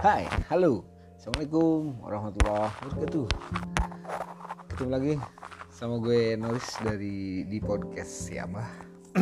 Hai, halo. Assalamualaikum warahmatullahi wabarakatuh. Ketemu lagi sama gue Noris dari di podcast siapa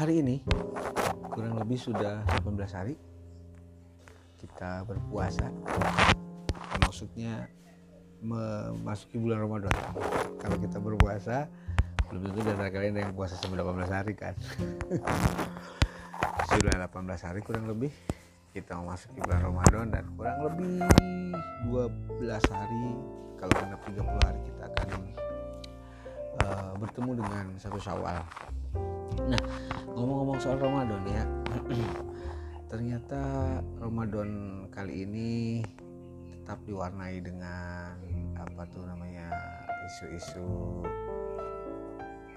Hari ini kurang lebih sudah 18 hari kita berpuasa. Maksudnya memasuki bulan Ramadan. Kalau kita berpuasa belum tentu dari kalian yang puasa sampai 18 hari kan sudah 18 hari kurang lebih kita memasuki bulan Ramadan dan kurang lebih 12 hari kalau genap 30 hari kita akan uh, bertemu dengan satu syawal. Nah ngomong-ngomong soal Ramadan ya ternyata Ramadan kali ini tetap diwarnai dengan apa tuh namanya isu-isu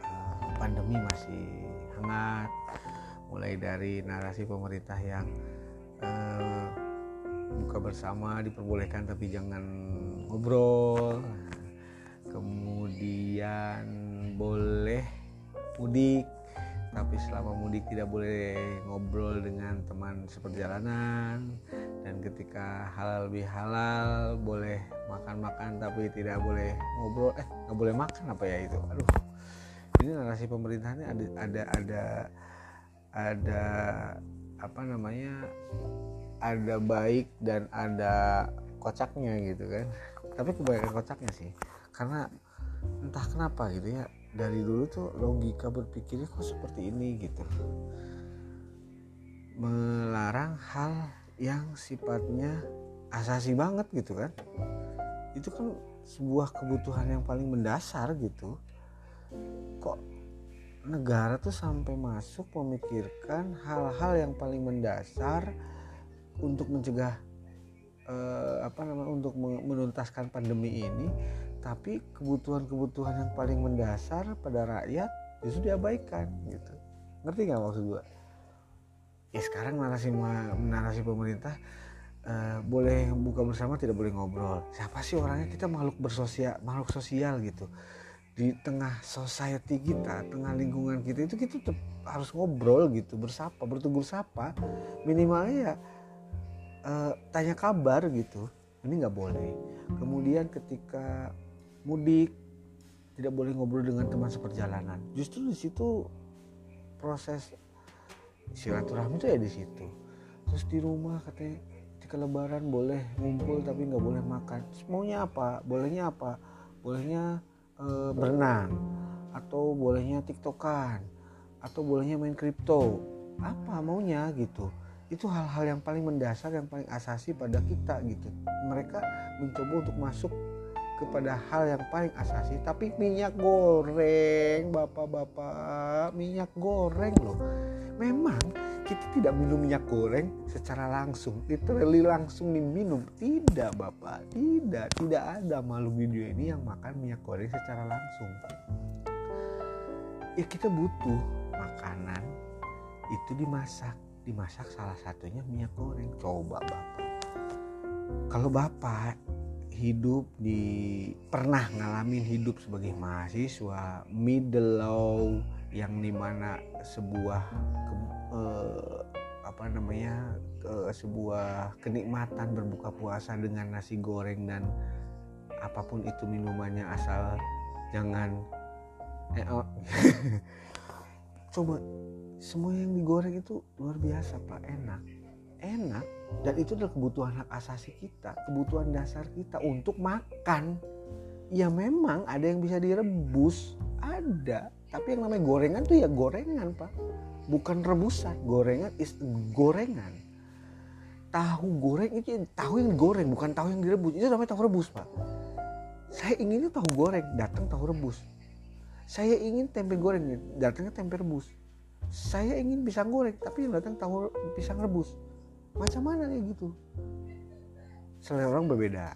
uh, pandemi masih hangat mulai dari narasi pemerintah yang uh, buka bersama diperbolehkan tapi jangan ngobrol. Kemudian boleh mudik tapi selama mudik tidak boleh ngobrol dengan teman seperjalanan. Dan ketika halal lebih halal boleh makan-makan tapi tidak boleh ngobrol. Eh nggak boleh makan apa ya itu? Aduh. Ini narasi pemerintahnya ada ada ada ada apa namanya ada baik dan ada kocaknya gitu kan. Tapi kebanyakan kocaknya sih karena entah kenapa gitu ya dari dulu tuh logika berpikirnya kok seperti ini gitu. Melarang hal yang sifatnya asasi banget gitu kan. Itu kan sebuah kebutuhan yang paling mendasar gitu. Kok negara tuh sampai masuk memikirkan hal-hal yang paling mendasar untuk mencegah eh, apa namanya untuk menuntaskan pandemi ini. Tapi kebutuhan-kebutuhan yang paling mendasar pada rakyat justru diabaikan gitu. Ngerti nggak maksud gue ya sekarang narasi narasi pemerintah uh, boleh buka bersama tidak boleh ngobrol. Siapa sih orangnya? Kita makhluk bersosial makhluk sosial gitu di tengah society kita, tengah lingkungan kita itu kita tetap harus ngobrol gitu, bersapa, bertegur sapa, minimalnya ya uh, tanya kabar gitu. Ini nggak boleh. Kemudian ketika mudik tidak boleh ngobrol dengan teman seperjalanan. Justru di situ proses silaturahmi itu ya di situ. Terus di rumah katanya ketika lebaran boleh ngumpul tapi nggak boleh makan. Maunya apa? Bolehnya apa? Bolehnya e, berenang atau bolehnya tiktokan atau bolehnya main kripto. Apa maunya gitu? Itu hal-hal yang paling mendasar yang paling asasi pada kita gitu. Mereka mencoba untuk masuk kepada hal yang paling asasi tapi minyak goreng bapak-bapak minyak goreng loh. Memang kita tidak minum minyak goreng secara langsung literally langsung diminum. Tidak bapak. Tidak tidak ada makhluk video ini yang makan minyak goreng secara langsung. Ya kita butuh makanan itu dimasak. Dimasak salah satunya minyak goreng. Coba bapak. Kalau bapak hidup di pernah ngalamin hidup sebagai mahasiswa middle low yang di mana sebuah eh, apa namanya ke sebuah kenikmatan berbuka puasa dengan nasi goreng dan apa pun itu minumannya asal jangan eh, oh. coba semua yang digoreng itu luar biasa pak. Enak. Enak dan itu adalah kebutuhan hak asasi kita kebutuhan dasar kita untuk makan. Ya memang ada yang bisa direbus ada. Tapi yang namanya gorengan tuh ya gorengan pak. Bukan rebusan gorengan is gorengan. Tahu goreng itu tahu yang digoreng bukan tahu yang direbus. Itu namanya tahu rebus pak. Saya inginnya tahu goreng datang tahu rebus. Saya ingin tempe goreng datangnya tempe rebus. Saya ingin pisang goreng tapi yang datang tahu pisang rebus macam mana kayak gitu selera orang berbeda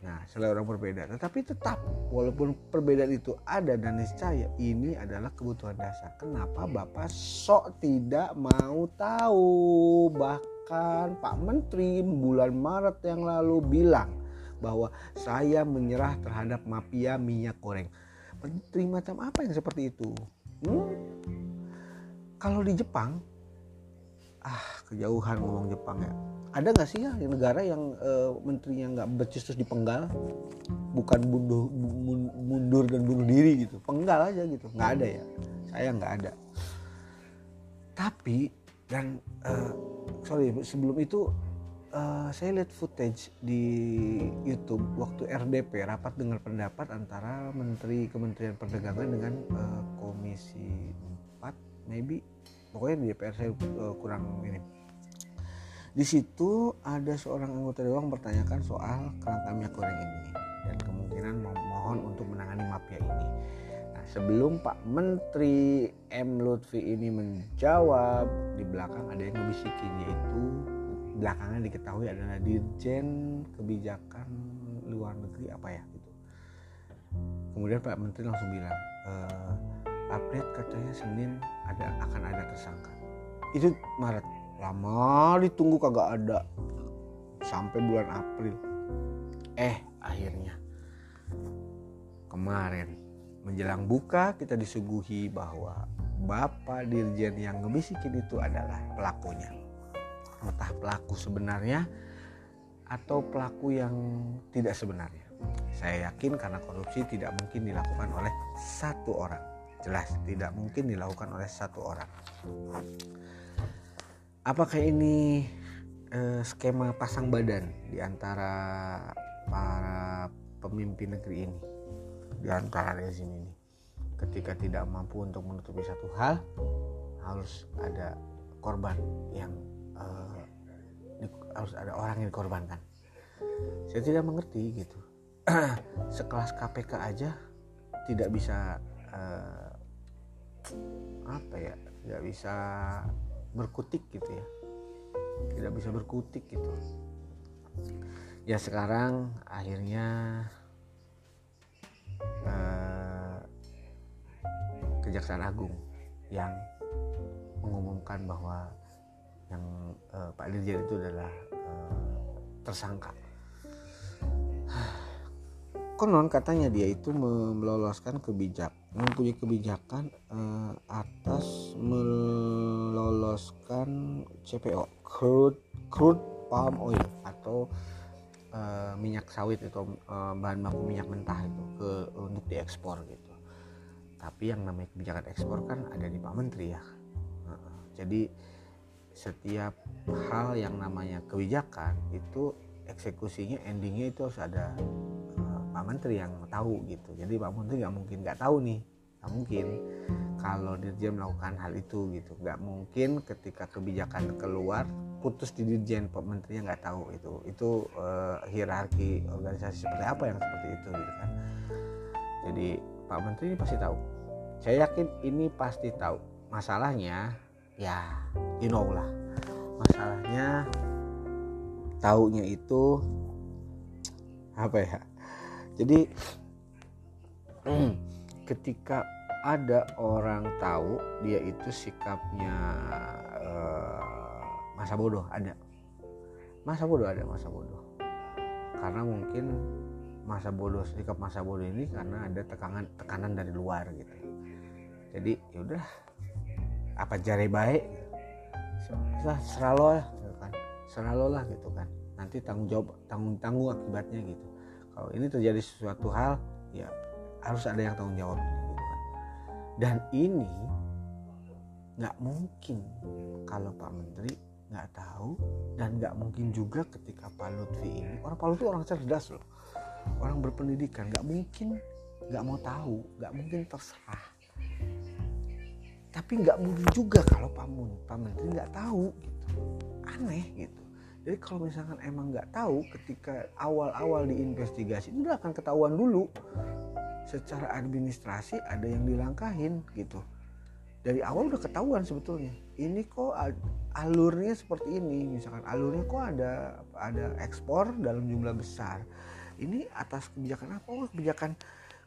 Nah, selera orang berbeda, tetapi tetap walaupun perbedaan itu ada dan niscaya ini adalah kebutuhan dasar. Kenapa Bapak sok tidak mau tahu? Bahkan Pak Menteri bulan Maret yang lalu bilang bahwa saya menyerah terhadap mafia minyak goreng. Menteri macam apa yang seperti itu? Hmm? Kalau di Jepang ah kejauhan ngomong Jepang ya. Ada nggak sih ya negara yang uh, menterinya nggak becus terus dipenggal bukan mundur, mundur dan bunuh diri gitu penggal aja gitu. Nggak ada ya. Saya nggak ada. Tapi dan uh, sorry sebelum itu uh, saya lihat footage di YouTube waktu RDP rapat dengar pendapat antara Menteri Kementerian Perdagangan dengan uh, Komisi 4 maybe pokoknya di DPR saya uh, kurang ini di situ ada seorang anggota dewan mempertanyakan soal kelangkaan minyak goreng ini dan kemungkinan memohon untuk menangani mafia ini. Nah, sebelum Pak Menteri M Lutfi ini menjawab, di belakang ada yang ngebisikin yaitu belakangan diketahui adalah Dirjen Kebijakan Luar Negeri apa ya gitu. Kemudian Pak Menteri langsung bilang, e, update katanya Senin ada akan ada tersangka. Itu Maret. Lama ditunggu kagak ada. Sampai bulan April. Eh akhirnya. Kemarin menjelang buka kita disuguhi bahwa Bapak Dirjen yang ngebisikin itu adalah pelakunya. Entah pelaku sebenarnya atau pelaku yang tidak sebenarnya. Saya yakin karena korupsi tidak mungkin dilakukan oleh satu orang jelas tidak mungkin dilakukan oleh satu orang. Apakah ini uh, skema pasang badan di antara para pemimpin negeri ini? Di antara rezim ini. Ketika tidak mampu untuk menutupi satu hal harus ada korban yang di, harus ada orang yang dikorbankan. Saya tidak mengerti gitu. Sekelas KPK aja tidak bisa uh, apa ya tidak bisa berkutik gitu ya. Tidak bisa berkutik gitu. Ya sekarang akhirnya eh, Kejaksaan Agung yang mengumumkan bahwa yang eh, Pak Dirjen itu adalah eh, tersangka konon katanya dia itu meloloskan kebijakan mempunyai kebijakan uh, atas meloloskan CPO crude crude palm oil atau uh, minyak sawit itu uh, bahan baku minyak mentah itu ke untuk diekspor gitu. Tapi yang namanya kebijakan ekspor kan ada di Pak Menteri ya. Uh, jadi setiap hal yang namanya kebijakan itu eksekusinya endingnya itu harus ada Pak Menteri yang tahu gitu. Jadi Pak Menteri nggak mungkin nggak tahu nih. Nggak mungkin kalau Dirjen melakukan hal itu gitu. Nggak mungkin ketika kebijakan keluar putus di Dirjen Pak Menteri nggak tahu itu. Itu uh, hierarki organisasi seperti apa yang seperti itu gitu kan. Jadi Pak Menteri ini pasti tahu. Saya yakin ini pasti tahu. Masalahnya ya you know lah. Masalahnya taunya itu apa ya jadi ketika ada orang tahu dia itu sikapnya uh, masa bodoh ada. Masa bodoh ada masa bodoh. Karena mungkin masa bodoh sikap masa bodoh ini karena ada tekanan tekanan dari luar gitu. Jadi yaudah apa jari baik? Selalu lah gitu kan. Selalu lah gitu kan. Nanti tanggung jawab tanggung tanggung akibatnya gitu kalau ini terjadi sesuatu hal ya harus ada yang tanggung jawab gitu kan. dan ini nggak mungkin kalau Pak Menteri nggak tahu dan nggak mungkin juga ketika Pak Lutfi ini orang Pak Lutfi orang cerdas loh. Orang berpendidikan nggak mungkin nggak mau tahu nggak mungkin terserah. Tapi nggak mungkin juga kalau Pak, Menteri nggak tahu gitu. Aneh gitu jadi kalau misalkan emang nggak tahu ketika awal-awal diinvestigasi itu akan ketahuan dulu. Secara administrasi ada yang dilangkahin gitu. Dari awal udah ketahuan sebetulnya. Ini kok alurnya seperti ini. Misalkan alurnya kok ada ada ekspor dalam jumlah besar. Ini atas kebijakan apa? Oh kebijakan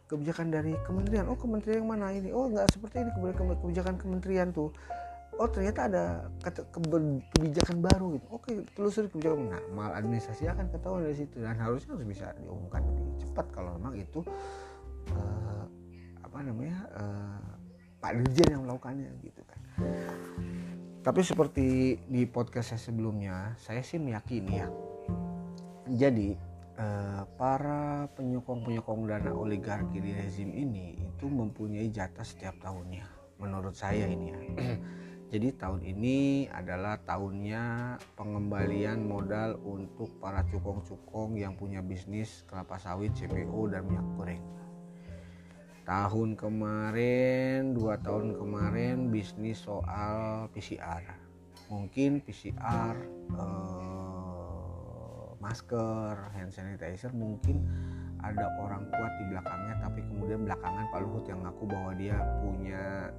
kebijakan dari kementerian. Oh kementerian yang mana ini? Oh nggak seperti ini kebijakan kementerian tuh oh ternyata ada kebijakan baru gitu. Oke telusuri kebijakan nah mal administrasi akan ketahuan dari situ. Dan harusnya harus bisa diumumkan lebih cepat kalau memang itu uh, apa namanya uh, Pak Dirjen yang melakukannya gitu kan. Tapi seperti di podcast saya sebelumnya saya sih meyakini ya. Jadi eh, para penyokong-penyokong dana oligarki di rezim ini itu mempunyai jatah setiap tahunnya menurut saya ini ya jadi tahun ini adalah tahunnya pengembalian modal untuk para cukong-cukong yang punya bisnis kelapa sawit, CPO dan minyak goreng. Tahun kemarin, dua tahun kemarin bisnis soal PCR. Mungkin PCR, eh, masker, hand sanitizer, mungkin ada orang kuat di belakangnya, tapi kemudian belakangan Pak Luhut yang ngaku bahwa dia punya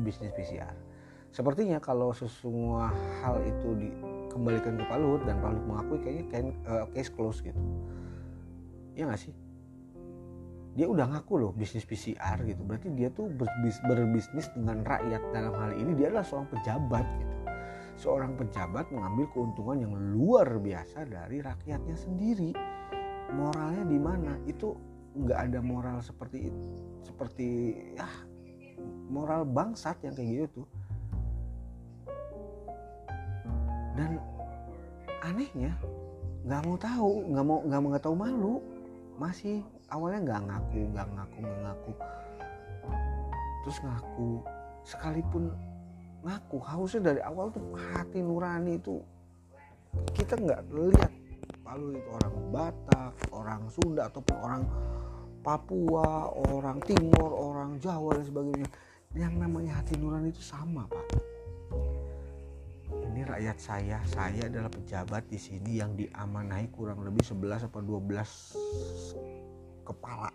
bisnis PCR Sepertinya kalau semua hal itu dikembalikan ke Pak Luhut dan Pak Luhut mengakui kayaknya can, uh, case close gitu. Ya nggak sih? Dia udah ngaku loh bisnis PCR gitu. Berarti dia tuh berbis, berbisnis dengan rakyat dalam hal ini dia adalah seorang pejabat gitu. Seorang pejabat mengambil keuntungan yang luar biasa dari rakyatnya sendiri. Moralnya di mana? Itu nggak ada moral seperti. Seperti ya moral bangsat yang kayak gitu tuh dan anehnya nggak mau tahu nggak mau nggak mau tahu malu. Masih awalnya nggak ngaku nggak ngaku nggak ngaku. Terus ngaku sekalipun ngaku harusnya dari awal tuh hati nurani itu kita nggak lihat lalu itu orang Batak orang Sunda ataupun orang Papua orang Timur orang Jawa dan sebagainya. Yang namanya hati nurani itu sama pak ini rakyat saya saya adalah pejabat di sini yang diamanahi kurang lebih 11 atau 12 kepala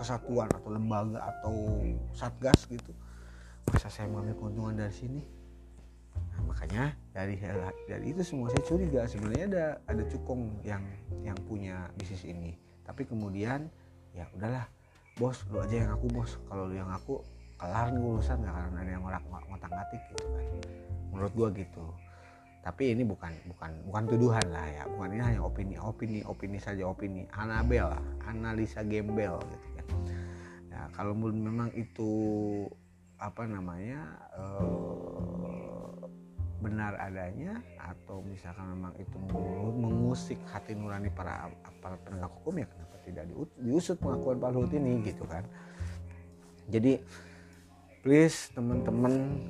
kesatuan atau lembaga atau satgas gitu. Masa saya mengambil keuntungan dari sini? Nah, makanya dari dari itu semua saya curiga. Sebenarnya ada ada cukong yang yang punya bisnis ini. Tapi kemudian ya udahlah bos lu aja yang aku bos. Kalau lu yang aku kelar nih urusan gak akan ada yang ngorak ngotak ngatik gitu kan. Menurut gue gitu. Tapi ini bukan bukan bukan tuduhan lah ya. Bukan ini hanya opini opini opini saja opini. Anabel analisa gembel gitu kan. Ya kalau memang itu apa namanya uh, benar adanya atau misalkan memang itu mengusik hati nurani para aparat penegak hukum ya kenapa tidak diusut pengakuan Pak Luhut ini gitu kan. Jadi please teman-teman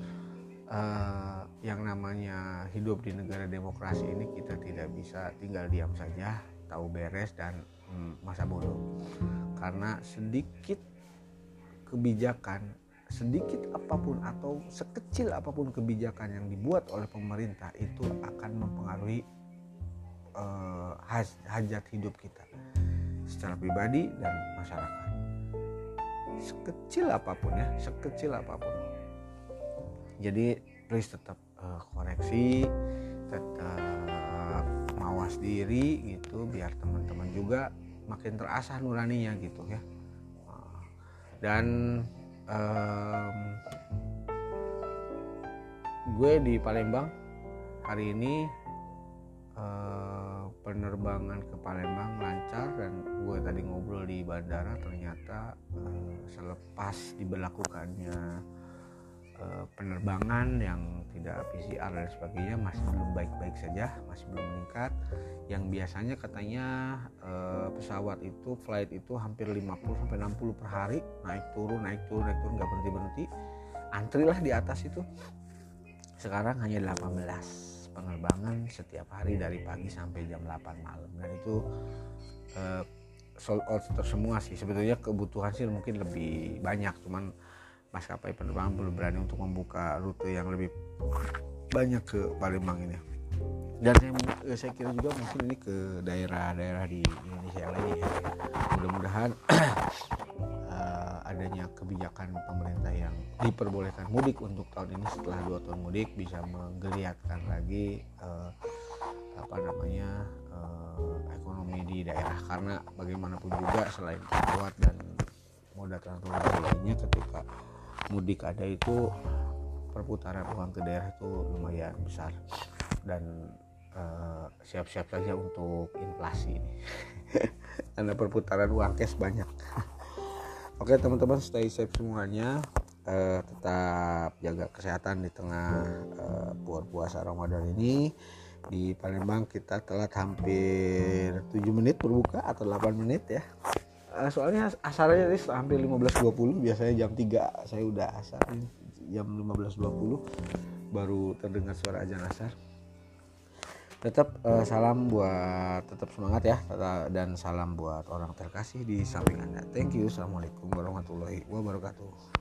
uh, yang namanya hidup di negara demokrasi ini kita tidak bisa tinggal diam saja tahu beres dan hmm, masa bodoh. Karena sedikit kebijakan sedikit apa pun atau sekecil apa pun kebijakan yang dibuat oleh pemerintah itu akan mempengaruhi uh, hajat hidup kita secara pribadi dan masyarakat sekecil apa pun ya sekecil apa pun. Jadi please tetap uh, koreksi tetap mawas diri gitu biar teman-teman juga makin terasah nuraninya gitu ya. Dan um, gue di Palembang hari ini uh, penerbangan ke Palembang lancar dan gue tadi ngobrol di bandara ternyata uh, selepas diberlakukannya Eh, penerbangan yang tidak PCR dan sebagainya masih belum baik-baik saja, masih belum meningkat. Yang biasanya katanya uh, pesawat itu flight itu hampir 50 sampai 60 per hari, naik turun, naik turun, naik turun nggak berhenti-berhenti. Antrilah di atas itu. Sekarang hanya 18 penerbangan setiap hari dari pagi sampai jam 8 malam. Dan itu uh, sold out semua sih. Sebetulnya kebutuhan sih mungkin lebih banyak, cuman maskapai penerbangan belum berani untuk membuka rute yang lebih banyak ke Palembang ini. Dan saya, eh, saya kira juga mungkin ini ke daerah-daerah di Indonesia yang lain ya. Mudah-mudahan adanya kebijakan pemerintah yang diperbolehkan mudik untuk tahun ini setelah dua tahun mudik bisa menggeliatkan lagi uh, apa namanya uh, ekonomi di daerah. Karena bagaimanapun juga selain pesawat dan moda transportasi lainnya ketika mudik ada itu perputaran uang ke daerah itu lumayan besar. Dan uh, siap-siap saja untuk inflasi ini. Karena perputaran uang cash banyak oke teman-teman stay safe semuanya. Uh, tetap jaga kesehatan di tengah uh, puasa Ramadan ini. Di Palembang kita telat hampir 7 menit berbuka atau 8 menit ya. Uh, soalnya asarnya ini hampir 15.20 biasanya jam 3 saya udah asar jam 15.20 baru terdengar suara ajan asar tetap uh, salam buat tetap semangat ya dan salam buat orang terkasih di samping anda. Thank you. Assalamualaikum warahmatullahi wabarakatuh